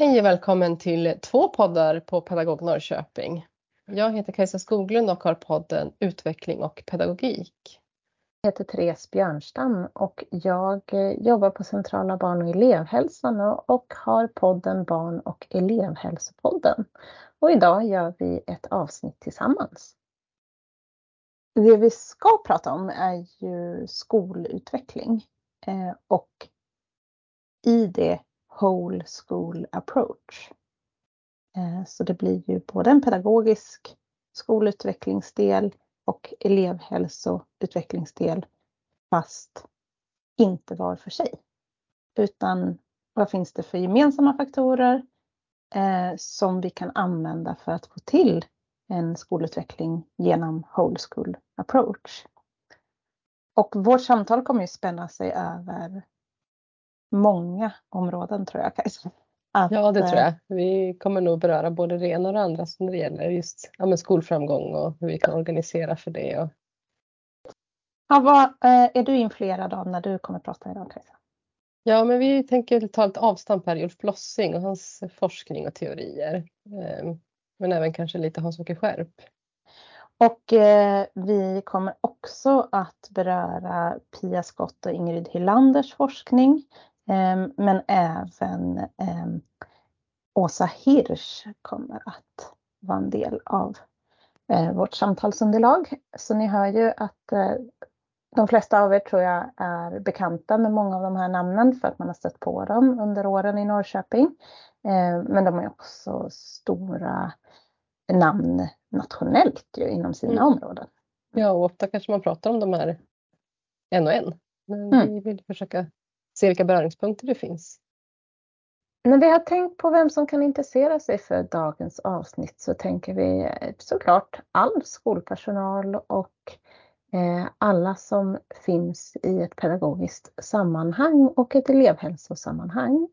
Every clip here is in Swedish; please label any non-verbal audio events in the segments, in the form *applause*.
Hej och välkommen till två poddar på Pedagog Norrköping. Jag heter Kajsa Skoglund och har podden Utveckling och pedagogik. Jag heter Therese Björnstam och jag eh, jobbar på Centrala barn och elevhälsan och har podden Barn och elevhälsopodden. Och idag gör vi ett avsnitt tillsammans. Det vi ska prata om är ju skolutveckling eh, och i det whole school approach. Eh, så det blir ju både en pedagogisk skolutvecklingsdel och elevhälsoutvecklingsdel fast inte var för sig. Utan vad finns det för gemensamma faktorer eh, som vi kan använda för att få till en skolutveckling genom whole school approach. Och vårt samtal kommer ju spänna sig över många områden tror jag Kajsa. Att, ja det tror jag. Vi kommer nog beröra både det ena och det andra som det gäller just ja, skolframgång och hur vi kan organisera för det. Och... Ja, vad eh, är du influerad av när du kommer prata idag Kajsa? Ja, men vi tänker ta ett avstamp här i Ulf Blossing och hans forskning och teorier. Eh, men även kanske lite Hans-Åke Skärp. Och eh, vi kommer också att beröra Pia Skott och Ingrid Hylanders forskning men även ehm, Åsa Hirsch kommer att vara en del av eh, vårt samtalsunderlag. Så ni hör ju att eh, de flesta av er tror jag är bekanta med många av de här namnen för att man har stött på dem under åren i Norrköping. Ehm, men de är också stora namn nationellt ju, inom sina mm. områden. Ja, och ofta kanske man pratar om de här en och en. Men mm. vi vill försöka se vilka beröringspunkter det finns. När vi har tänkt på vem som kan intressera sig för dagens avsnitt så tänker vi eh, såklart all skolpersonal och eh, alla som finns i ett pedagogiskt sammanhang och ett elevhälsosammanhang.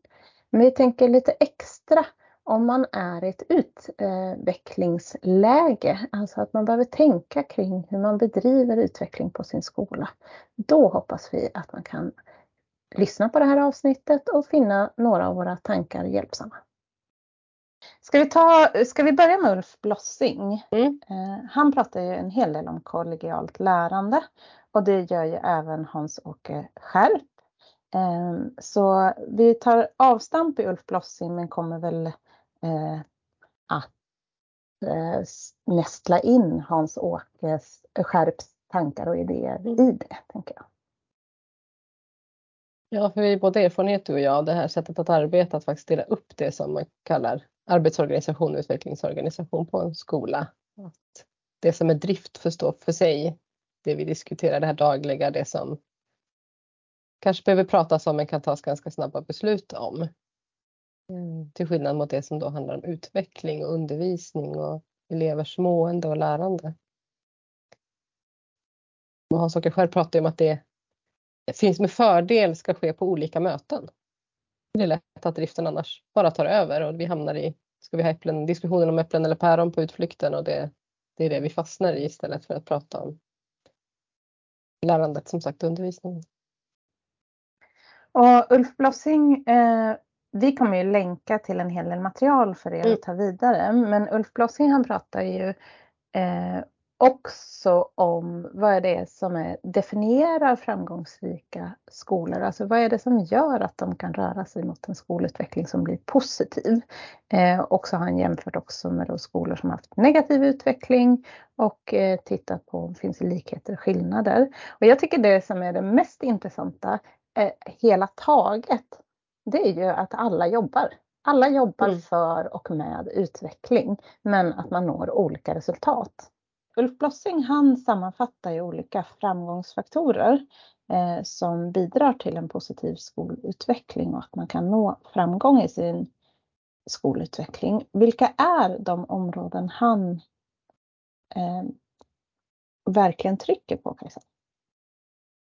Men vi tänker lite extra om man är i ett utvecklingsläge, alltså att man behöver tänka kring hur man bedriver utveckling på sin skola. Då hoppas vi att man kan lyssna på det här avsnittet och finna några av våra tankar hjälpsamma. Ska vi, ta, ska vi börja med Ulf Blossing? Mm. Eh, han pratar ju en hel del om kollegialt lärande och det gör ju även Hans-Åke Skärp. Eh, så vi tar avstamp i Ulf Blossing men kommer väl eh, att nästla in Hans-Åke Skärps tankar och idéer i det, tänker jag. Ja, för vi har både erfarenhet du och jag, det här sättet att arbeta, att faktiskt dela upp det som man kallar arbetsorganisation och utvecklingsorganisation på en skola. Att det som är drift får stå för sig. Det vi diskuterar, det här dagliga, det som kanske behöver pratas om men kan tas ganska snabba beslut om. Mm, till skillnad mot det som då handlar om utveckling och undervisning och elevers mående och lärande. Hans-Åke själv pratar ju om att det finns med fördel ska ske på olika möten. Det är lätt att driften annars bara tar över och vi hamnar i, ska vi ha äpplen, diskussionen om äpplen eller päron på utflykten och det, det är det vi fastnar i istället för att prata om lärandet, som sagt undervisningen. Och Ulf Blossing, eh, vi kommer ju länka till en hel del material för er mm. att ta vidare, men Ulf Blossing han pratar ju eh, också om vad är det som är, definierar framgångsrika skolor. Alltså vad är det som gör att de kan röra sig mot en skolutveckling som blir positiv. Eh, och så har han jämfört också med då skolor som haft negativ utveckling och eh, tittat på om det finns likheter och skillnader. Och jag tycker det som är det mest intressanta eh, hela taget, det är ju att alla jobbar. Alla jobbar mm. för och med utveckling, men att man når olika resultat. Ulf Blossing han sammanfattar ju olika framgångsfaktorer eh, som bidrar till en positiv skolutveckling och att man kan nå framgång i sin skolutveckling. Vilka är de områden han eh, verkligen trycker på Kajsa?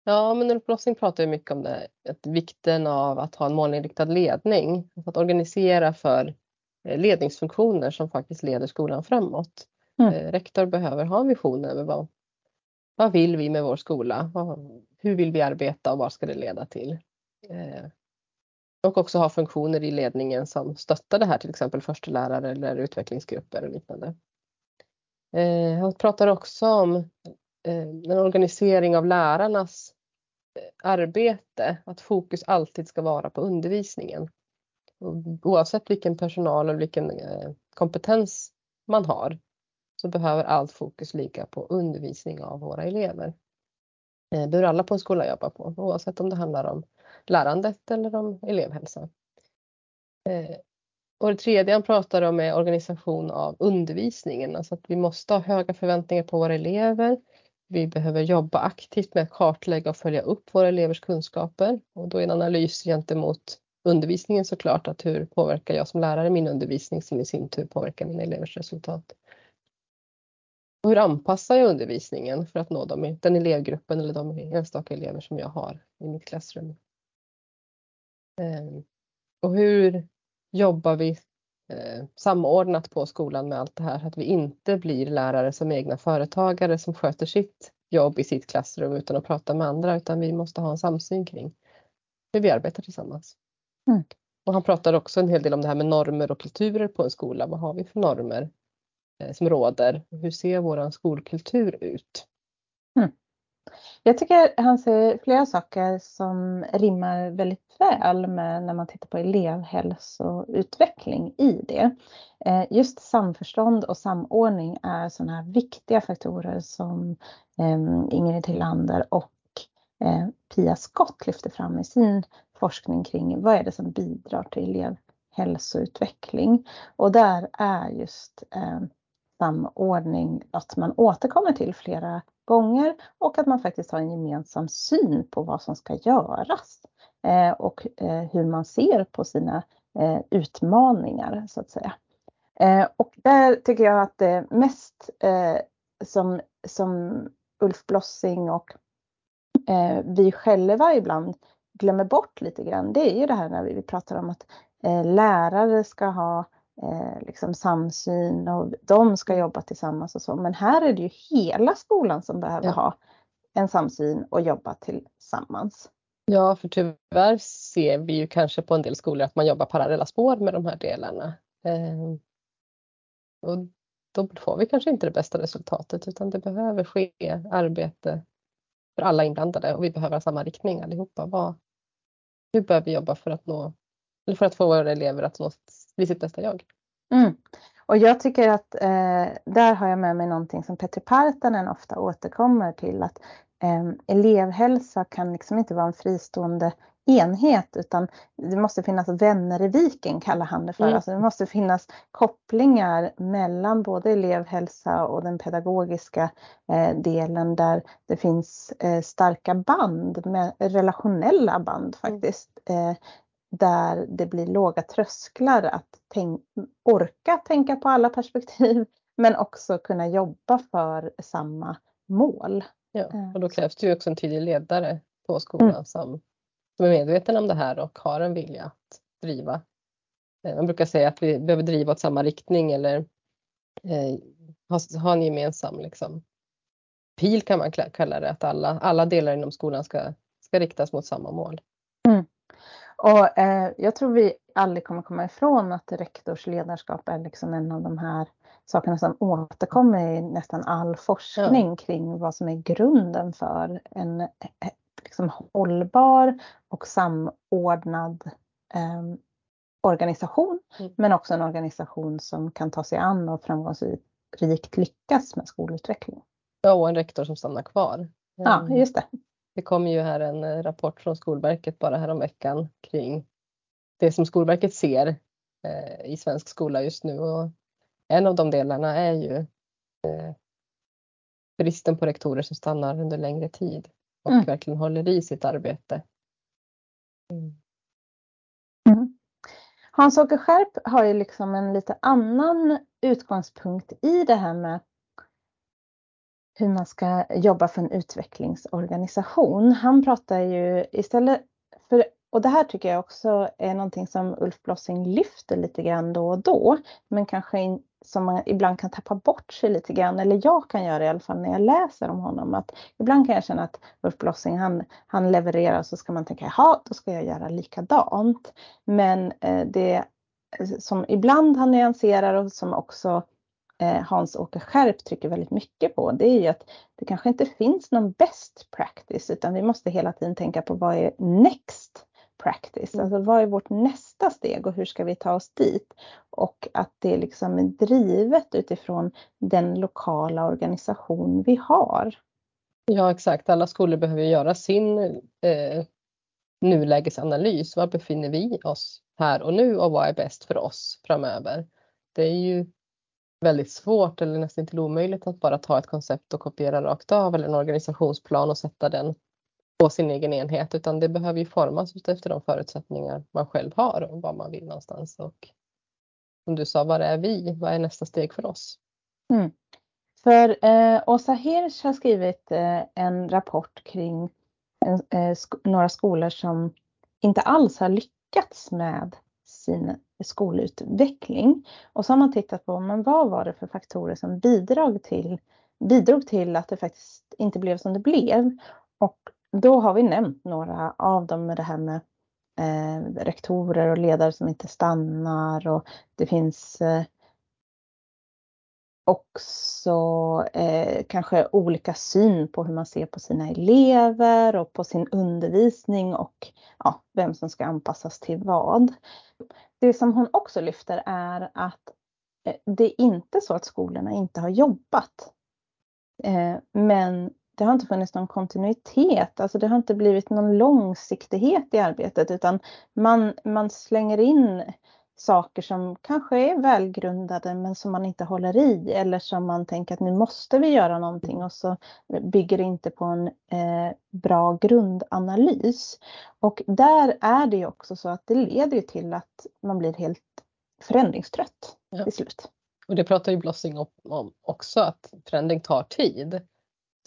Ja, men Ulf Blossing pratar ju mycket om det, att vikten av att ha en målinriktad ledning. Att organisera för eh, ledningsfunktioner som faktiskt leder skolan framåt. Mm. Eh, rektor behöver ha en vision över vad, vad vill vi med vår skola? Vad, hur vill vi arbeta och vad ska det leda till? Eh, Och också ha funktioner i ledningen som stöttar det här, till exempel förstelärare eller utvecklingsgrupper och liknande. Eh, han pratar också om eh, en organisering av lärarnas eh, arbete, att fokus alltid ska vara på undervisningen. Oavsett vilken personal och vilken eh, kompetens man har så behöver allt fokus ligga på undervisning av våra elever. Eh, det bör alla på en skola jobba på oavsett om det handlar om lärandet eller om elevhälsan. Eh, och det tredje han pratar om är organisation av undervisningen, alltså att vi måste ha höga förväntningar på våra elever. Vi behöver jobba aktivt med att kartlägga och följa upp våra elevers kunskaper och då är en analys gentemot undervisningen såklart att hur påverkar jag som lärare min undervisning som i sin tur påverkar mina elevers resultat. Hur anpassar jag undervisningen för att nå dem, den elevgruppen eller de enstaka elever som jag har i mitt klassrum. Ehm, och hur jobbar vi eh, samordnat på skolan med allt det här. Att vi inte blir lärare som egna företagare som sköter sitt jobb i sitt klassrum utan att prata med andra utan vi måste ha en samsyn kring hur vi arbetar tillsammans. Mm. Och han pratar också en hel del om det här med normer och kulturer på en skola. Vad har vi för normer Eh, som råder? Hur ser vår skolkultur ut? Mm. Jag tycker han säger flera saker som rimmar väldigt väl med när man tittar på elevhälsoutveckling i det. Eh, just samförstånd och samordning är sådana här viktiga faktorer som ehm, Ingrid Tillander och eh, Pia Skott lyfter fram i sin forskning kring vad är det som bidrar till elevhälsoutveckling. Och där är just ehm, samordning att man återkommer till flera gånger och att man faktiskt har en gemensam syn på vad som ska göras eh, och eh, hur man ser på sina eh, utmaningar så att säga. Eh, och där tycker jag att det mest eh, som, som Ulf Blossing och vi själva ibland glömmer bort lite grann, det är ju det här när vi pratar om att lärare ska ha eh, liksom samsyn och de ska jobba tillsammans och så. Men här är det ju hela skolan som behöver ja. ha en samsyn och jobba tillsammans. Ja, för tyvärr ser vi ju kanske på en del skolor att man jobbar parallella spår med de här delarna. Eh, och då får vi kanske inte det bästa resultatet utan det behöver ske arbete för alla inblandade och vi behöver ha samma riktning allihopa. Vad, hur bör vi jobba för att nå, eller för att få våra elever att nå bli sitt bästa jag. Mm. Och jag tycker att eh, där har jag med mig någonting som Petri Partanen ofta återkommer till att eh, elevhälsa kan liksom inte vara en fristående enhet utan det måste finnas vänner i viken kallar han det för. Mm. Alltså det måste finnas kopplingar mellan både elevhälsa och den pedagogiska eh, delen där det finns eh, starka band, med relationella band mm. faktiskt. Mm där det blir låga trösklar att tänk, orka tänka på alla perspektiv *laughs* men också kunna jobba för samma mål. Ja, och då krävs det ju också en tydlig ledare på skolan mm. som, som är medveten om det här och har en vilja att driva. Eh, man brukar säga att vi behöver driva åt samma riktning eller eh, ha, ha en gemensam liksom, pil kan man kalla det, att alla, alla delar inom skolan ska, ska riktas mot samma mål. Mm. Och eh, jag tror vi aldrig kommer komma ifrån att rektors ledarskap är liksom en av de här sakerna som återkommer i nästan all forskning ja. kring vad som är grunden för en eh, liksom, hållbar och samordnad eh, organisation. Mm. Men också en organisation som kan ta sig an och framgångsrikt lyckas med skolutveckling. Ja, och en rektor som stannar kvar. Ja, just det. Det kom ju här en eh, rapport från Skolverket bara här om veckan kring det som Skolverket ser eh, i svensk skola just nu och en av de delarna är ju eh, bristen på rektorer som stannar under längre tid och mm. verkligen håller i sitt arbete. Mm. Mm. Hans-Åke Skärp har ju liksom en lite annan utgångspunkt i det här med hur man ska jobba för en utvecklingsorganisation. Han pratar ju istället för, och det här tycker jag också är någonting som Ulf Blossing lyfter lite grann då och då, men kanske som man ibland kan tappa bort sig lite grann, eller jag kan göra i alla fall när jag läser om honom. Att ibland kan jag känna att Ulf Blossing han, han levererar så ska man tänka jaha, då ska jag göra likadant. Men eh, det som ibland han nyanserar och som också Hans-Åke Skärp trycker väldigt mycket på, det är ju att det kanske inte finns någon best practice, utan vi måste hela tiden tänka på vad är next practice? Mm. Alltså vad är vårt nästa steg och hur ska vi ta oss dit? Och att det liksom är drivet utifrån den lokala organisation vi har. Ja exakt, alla skolor behöver göra sin eh, nulägesanalys. Var befinner vi oss här och nu och vad är bäst för oss framöver? Det är ju väldigt svårt eller nästan inte omöjligt att bara ta ett koncept och kopiera rakt av eller en organisationsplan och sätta den på sin egen enhet utan det behöver ju formas efter de förutsättningar man själv har och vad man vill någonstans. Och som du sa, vad är vi? Vad är nästa steg för oss? Mm. För eh, Åsa Hirsch har skrivit eh, en rapport kring eh, sk några skolor som inte alls har lyckats med sin skolutveckling. Och så har man tittat på men vad var det för faktorer som bidrog till, bidrog till att det faktiskt inte blev som det blev. Och då har vi nämnt några av dem med det här med eh, rektorer och ledare som inte stannar och det finns eh, också eh, kanske olika syn på hur man ser på sina elever och på sin undervisning och ja, vem som ska anpassas till vad. Det som hon också lyfter är att eh, det är inte så att skolorna inte har jobbat. Eh, men det har inte funnits någon kontinuitet, alltså det har inte blivit någon långsiktighet i arbetet utan man, man slänger in saker som kanske är välgrundade men som man inte håller i eller som man tänker att nu måste vi göra någonting och så bygger det inte på en eh, bra grundanalys. Och där är det ju också så att det leder till att man blir helt förändringstrött ja. till slut. Och det pratar ju Blossing om också att förändring tar tid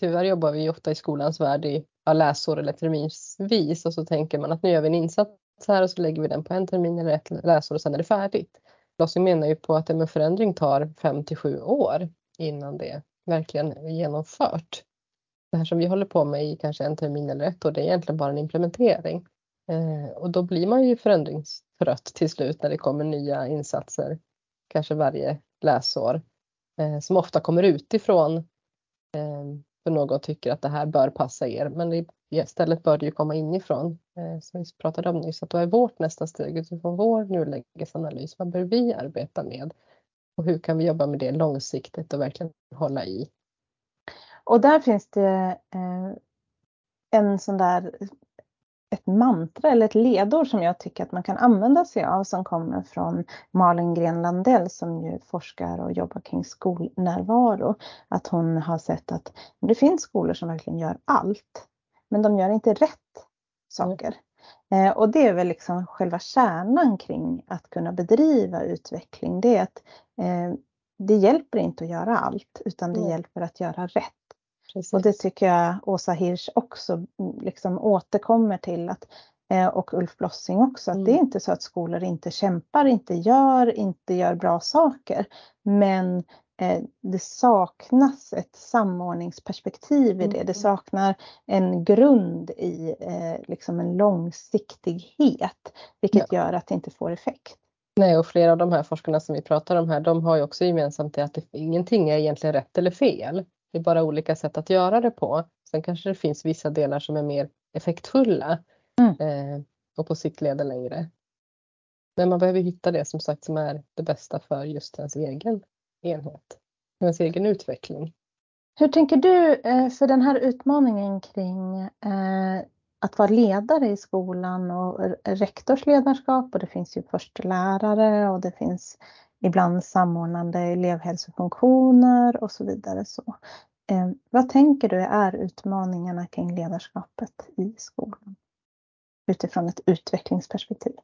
tyvärr jobbar vi ofta i skolans värld i läsår eller terminsvis och så tänker man att nu gör vi en insats här och så lägger vi den på en termin eller ett läsår och sen är det färdigt. Blossing menar ju på att en förändring tar 5 till 7 år innan det verkligen är genomfört. Det här som vi håller på med i kanske en termin eller ett år, det är egentligen bara en implementering. Eh, och då blir man ju förändringstrött till slut när det kommer nya insatser, kanske varje läsår, eh, som ofta kommer utifrån eh, för någon tycker att det här bör passa er. Men istället bör det ju komma inifrån. Eh, som vi pratade om nyss, att då är vårt nästa steg utifrån vår nulägesanalys. Vad bör vi arbeta med? Och hur kan vi jobba med det långsiktigt och verkligen hålla i? Och där finns det eh, en sån där ett mantra eller ett ledord som jag tycker att man kan använda sig av som kommer från Malin Gren Landell som ju forskar och jobbar kring skolnärvaro. Att hon har sett att det finns skolor som verkligen gör allt, men de gör inte rätt saker. Mm. Eh, och det är väl liksom själva kärnan kring att kunna bedriva utveckling. Det är att eh, det hjälper inte att göra allt utan det mm. hjälper att göra rätt. Precis. Och det tycker jag Åsa Hirsch också mm, liksom återkommer till att eh, och Ulf Blossing också, att mm. det är inte så att skolor inte kämpar, inte gör, inte gör bra saker. Men det saknas ett samordningsperspektiv i det. Det mm. saknar en grund i eh, liksom en långsiktighet, vilket ja. gör att det inte får effekt. Nej, och flera av de här forskarna som vi pratar om här, de har ju också gemensamt det att det, ingenting är egentligen rätt eller fel. Det är bara olika sätt att göra det på. Sen kanske det finns vissa delar som är mer effektfulla mm. eh, och på sikt leder längre. Men man behöver hitta det som sagt som är det bästa för just ens egen enhet, ens egen utveckling. Hur tänker du eh, för den här utmaningen kring eh, att vara ledare i skolan och rektors ledarskap och det finns ju förstelärare och det finns ibland samordnande elevhälsofunktioner och så vidare. Så, eh, vad tänker du är utmaningarna kring ledarskapet i skolan? Utifrån ett utvecklingsperspektiv.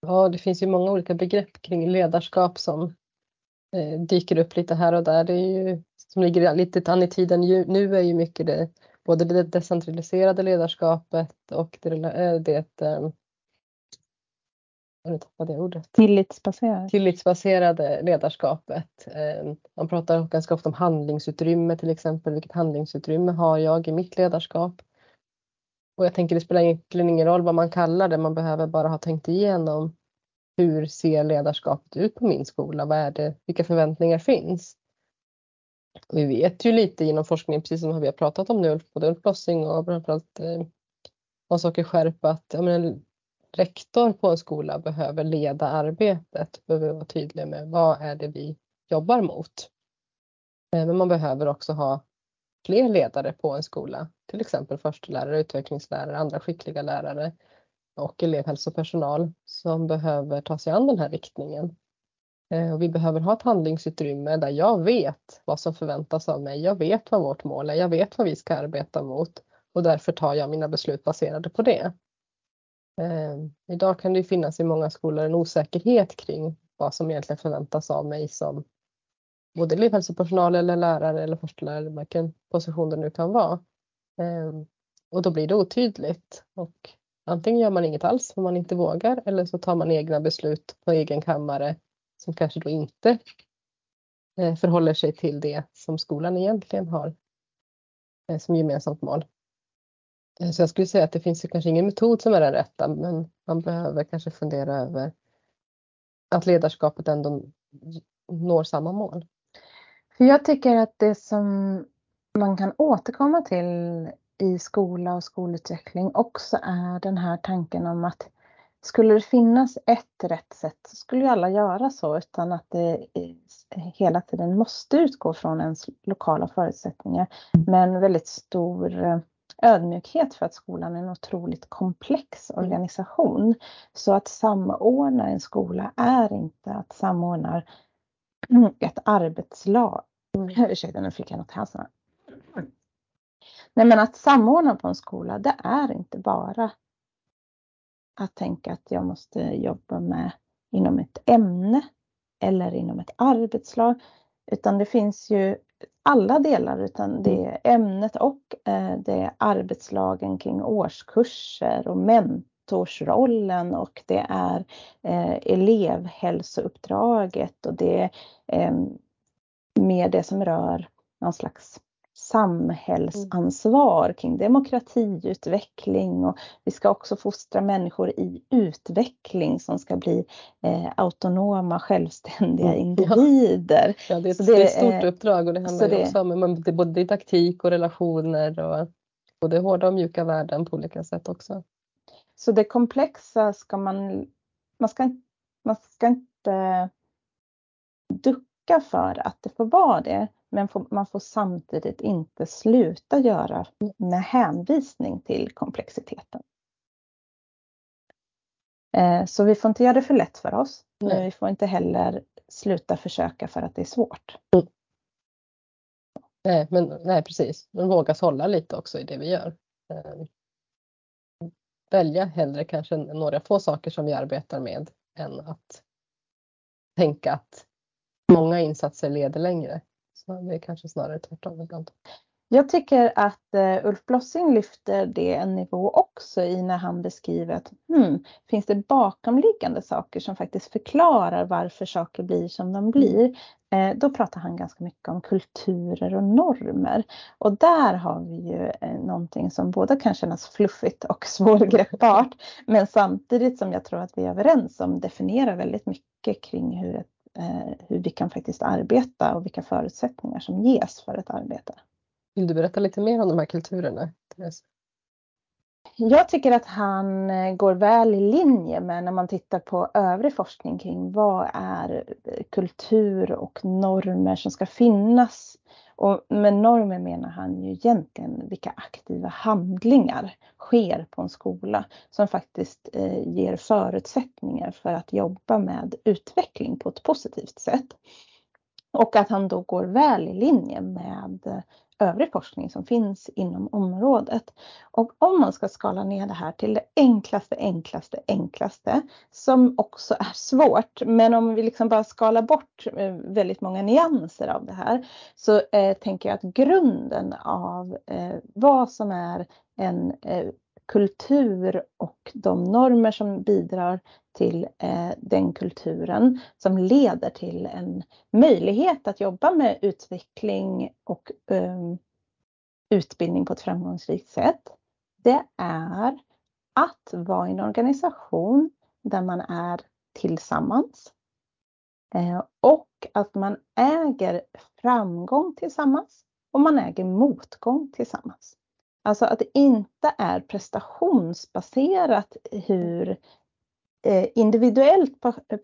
Ja, det finns ju många olika begrepp kring ledarskap som dyker upp lite här och där. Det är ju, som ligger lite an i tiden nu är ju mycket det, både det decentraliserade ledarskapet och det, eh, det eh, nu tappade jag ordet. Tillitsbaserat. Tillitsbaserade ledarskapet. Eh, man pratar ganska ofta om handlingsutrymme till exempel. Vilket handlingsutrymme har jag i mitt ledarskap? Och jag tänker det spelar egentligen ingen roll vad man kallar det. Man behöver bara ha tänkt igenom hur ser ledarskapet ut på min skola? Vad är det, vilka förväntningar finns? Vi vet ju lite inom forskningen, precis som vi har pratat om nu, både Ulf Blossing och framförallt eh, Hans-Åke Skärp, att ja, men, rektor på en skola behöver leda arbetet, behöver vara tydlig med vad är det vi jobbar mot. Eh, men man behöver också ha fler ledare på en skola, till exempel förstelärare, utvecklingslärare, andra skickliga lärare och elevhälsopersonal som behöver ta sig an den här riktningen. Eh, och vi behöver ha ett handlingsutrymme där jag vet vad som förväntas av mig. Jag vet vad vårt mål är. Jag vet vad vi ska arbeta mot och därför tar jag mina beslut baserade på det. Eh, idag kan det finnas i många skolor en osäkerhet kring vad som egentligen förväntas av mig som både elevhälsopersonal eller lärare eller förstelärare, vilken position det nu kan vara. Eh, och då blir det otydligt och antingen gör man inget alls om man inte vågar eller så tar man egna beslut på egen kammare som kanske då inte eh, förhåller sig till det som skolan egentligen har eh, som gemensamt mål. Eh, så jag skulle säga att det finns ju kanske ingen metod som är den rätta men man behöver kanske fundera över att ledarskapet ändå når samma mål. För jag tycker att det som man kan återkomma till i skola och skolutveckling också är den här tanken om att skulle det finnas ett rätt sätt så skulle ju alla göra så utan att det hela tiden måste utgå från ens lokala förutsättningar. Men väldigt stor eh, ödmjukhet för att skolan är en otroligt komplex organisation. Så att samordna en skola är inte att samordna ett arbetslag. Mm. Ursäkta, nu fick jag något i halsen. Nej men att samordna på en skola det är inte bara att tänka att jag måste jobba med inom ett ämne eller inom ett arbetslag. Utan det finns ju alla delar utan det är ämnet och eh, det är arbetslagen kring årskurser och mentorsrollen och det är eh, elevhälsouppdraget och det är eh, mer det som rör någon slags samhällsansvar kring demokratiutveckling och vi ska också fostra människor i utveckling som ska bli eh, autonoma, självständiga mm. *laughs* individer. Ja, det, är ett, det, är ett stort uppdrag och det handlar det, också om både didaktik och relationer och både hårda och mjuka värden på olika sätt också. Så det komplexa ska man, man ska, man ska inte ducka för att det får vara det. Men man får samtidigt inte sluta göra med hänvisning till komplexiteten. Eh, så vi får inte göra det för lätt för oss. Nej. Men vi får inte heller sluta försöka för att det är svårt. Mm. Nej, men, nej precis. Men våga hålla lite också i det vi gör. Eh, välja hellre kanske några få saker som vi arbetar med än att tänka att många insatser leder längre. Så det är kanske snarare tvärtom ibland. Jag tycker att uh, Ulf Blossing lyfter det en nivå också i när han beskriver att hmm, finns det bakomliggande saker som faktiskt förklarar varför saker blir som de blir. Uh, då pratar han ganska mycket om kulturer och normer. Och där har vi ju uh, någonting som både kan kännas fluffigt och *laughs* svårgreppbart. men samtidigt som jag tror att vi är överens om definierar väldigt mycket kring hur ett Eh, hur vi kan faktiskt arbeta och vilka förutsättningar som ges för ett arbete. Vill du berätta lite mer om de här kulturerna? Therese? Jag tycker att han eh, går väl i linje med när man tittar på övrig forskning kring vad är kultur och normer som ska finnas och med normer menar han ju egentligen vilka aktiva handlingar sker på en skola som faktiskt eh, ger förutsättningar för att jobba med utveckling på ett positivt sätt. Och att han då går väl i linje med övrig forskning som finns inom området. Och om man ska skala ner det här till det enklaste, enklaste, enklaste som också är svårt. Men om vi liksom bara skalar bort eh, väldigt många nyanser av det här så eh, tänker jag att grunden av eh, vad som är en eh, kultur och de normer som bidrar till eh, den kulturen som leder till en möjlighet att jobba med utveckling och eh, utbildning på ett framgångsrikt sätt. Det är att vara i en organisation där man är tillsammans eh, och att man äger framgång tillsammans och man äger motgång tillsammans. Alltså att det inte är prestationsbaserat hur eh, individuellt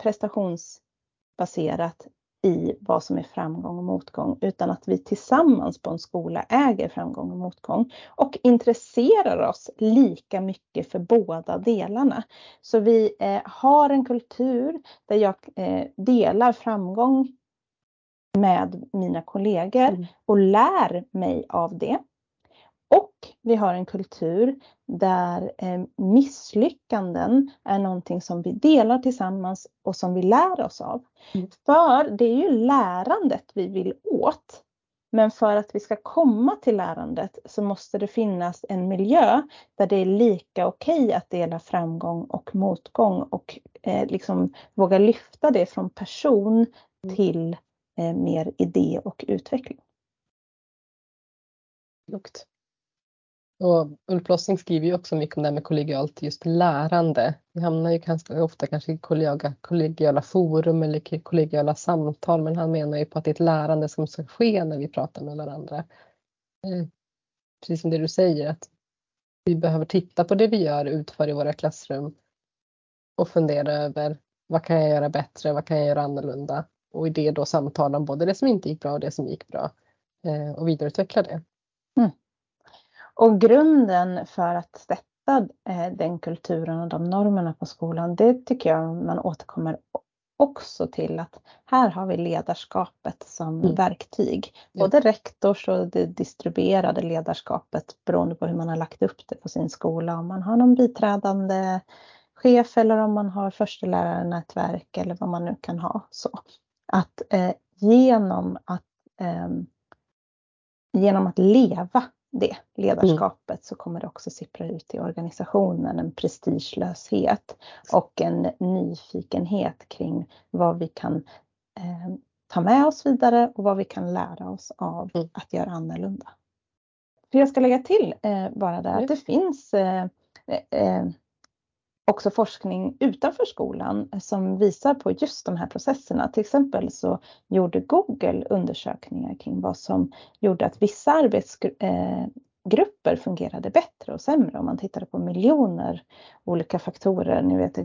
prestationsbaserat i vad som är framgång och motgång utan att vi tillsammans på en skola äger framgång och motgång och intresserar oss lika mycket för båda delarna. Så vi eh, har en kultur där jag eh, delar framgång med mina kollegor mm. och lär mig av det. Vi har en kultur där eh, misslyckanden är någonting som vi delar tillsammans och som vi lär oss av. Mm. För det är ju lärandet vi vill åt. Men för att vi ska komma till lärandet så måste det finnas en miljö där det är lika okej att dela framgång och motgång och eh, liksom våga lyfta det från person mm. till eh, mer idé och utveckling. Klokt. Och Ulf Lossing skriver ju också mycket om det här med kollegialt just lärande. Vi hamnar ju ganska ofta kanske i kollegiala, kollegiala forum eller kollegiala samtal men han menar ju på att det är ett lärande som ska ske när vi pratar med varandra. Eh, precis som det du säger att vi behöver titta på det vi gör utför i våra klassrum och fundera över vad kan jag göra bättre, vad kan jag göra annorlunda och i det då samtala om både det som inte gick bra och det som gick bra eh, och vidareutveckla det. Mm. Och grunden för att sätta eh, den kulturen och de normerna på skolan, det tycker jag man återkommer också till att här har vi ledarskapet som mm. verktyg. Både rektors och det distribuerade ledarskapet beroende på hur man har lagt upp det på sin skola. Om man har någon biträdande chef eller om man har förstelärarnätverk eller vad man nu kan ha. Så att eh, genom att eh, genom att leva det ledarskapet mm. så kommer det också sippra ut i organisationen en prestigelöshet och en nyfikenhet kring vad vi kan eh, ta med oss vidare och vad vi kan lära oss av mm. att göra annorlunda. För jag ska lägga till eh, bara där att det finns eh, eh också forskning utanför skolan som visar på just de här processerna. Till exempel så gjorde Google undersökningar kring vad som gjorde att vissa arbetsgrupper eh, fungerade bättre och sämre. Om man tittade på miljoner olika faktorer, ni vet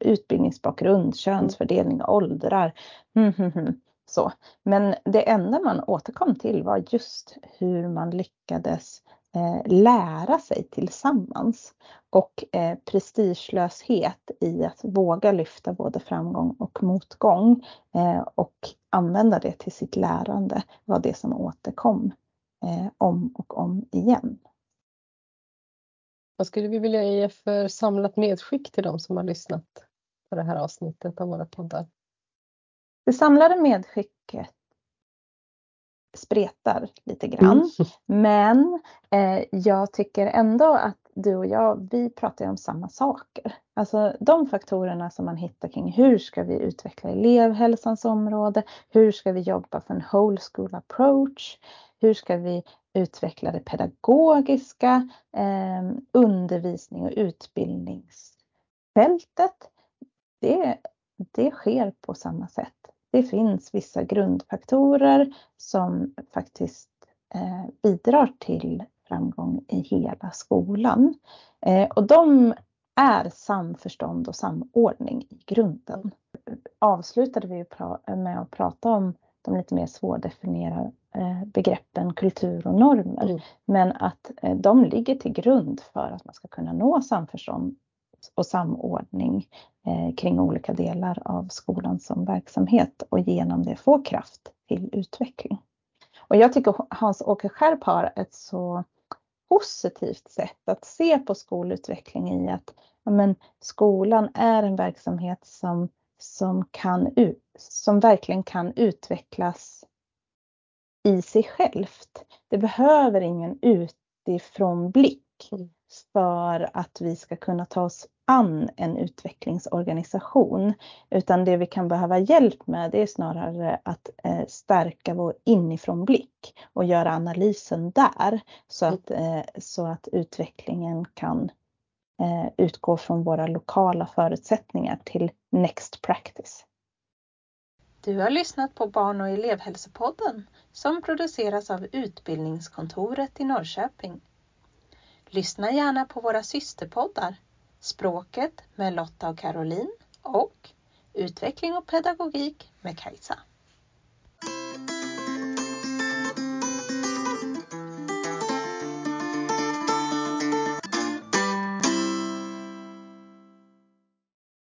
utbildningsbakgrund, könsfördelning, åldrar. Mm, mm, mm. Så. Men det enda man återkom till var just hur man lyckades lära sig tillsammans och eh, prestigelöshet i att våga lyfta både framgång och motgång eh, och använda det till sitt lärande var det som återkom eh, om och om igen. Vad skulle vi vilja ge för samlat medskick till de som har lyssnat på det här avsnittet av våra poddar? Det samlade medskicket spretar lite grann. Mm. Men eh, jag tycker ändå att du och jag, vi pratar om samma saker. Alltså de faktorerna som man hittar kring hur ska vi utveckla elevhälsans område? Hur ska vi jobba för en whole school approach? Hur ska vi utveckla det pedagogiska, eh, undervisning och utbildningsfältet? Det, det sker på samma sätt det finns vissa grundfaktorer som faktiskt eh, bidrar till framgång i hela skolan. Eh, och de är samförstånd och samordning i grunden. Avslutade vi med att prata om de lite mer svårdefinierade eh, begreppen kultur och normer. Mm. Men att de ligger till grund för att man ska kunna nå samförstånd och samordning eh, kring olika delar av skolan som verksamhet och genom det få kraft till utveckling. Och jag tycker Hans-Åke Skärp har ett så positivt sätt att se på skolutveckling i att ja, men, skolan är en verksamhet som, som, kan, som verkligen kan utvecklas i sig självt. Det behöver ingen utifrån blick mm för att vi ska kunna ta oss an en utvecklingsorganisation. Utan det vi kan behöva hjälp med det är snarare att eh, stärka vår inifrånblick och göra analysen där så att, eh, så att utvecklingen kan eh, utgå från våra lokala förutsättningar till next practice. Du har lyssnat på Barn och elevhälsopodden som produceras av Utbildningskontoret i Norrköping. Lyssna gärna på våra systerpoddar Språket med Lotta och Caroline och Utveckling och pedagogik med Kajsa.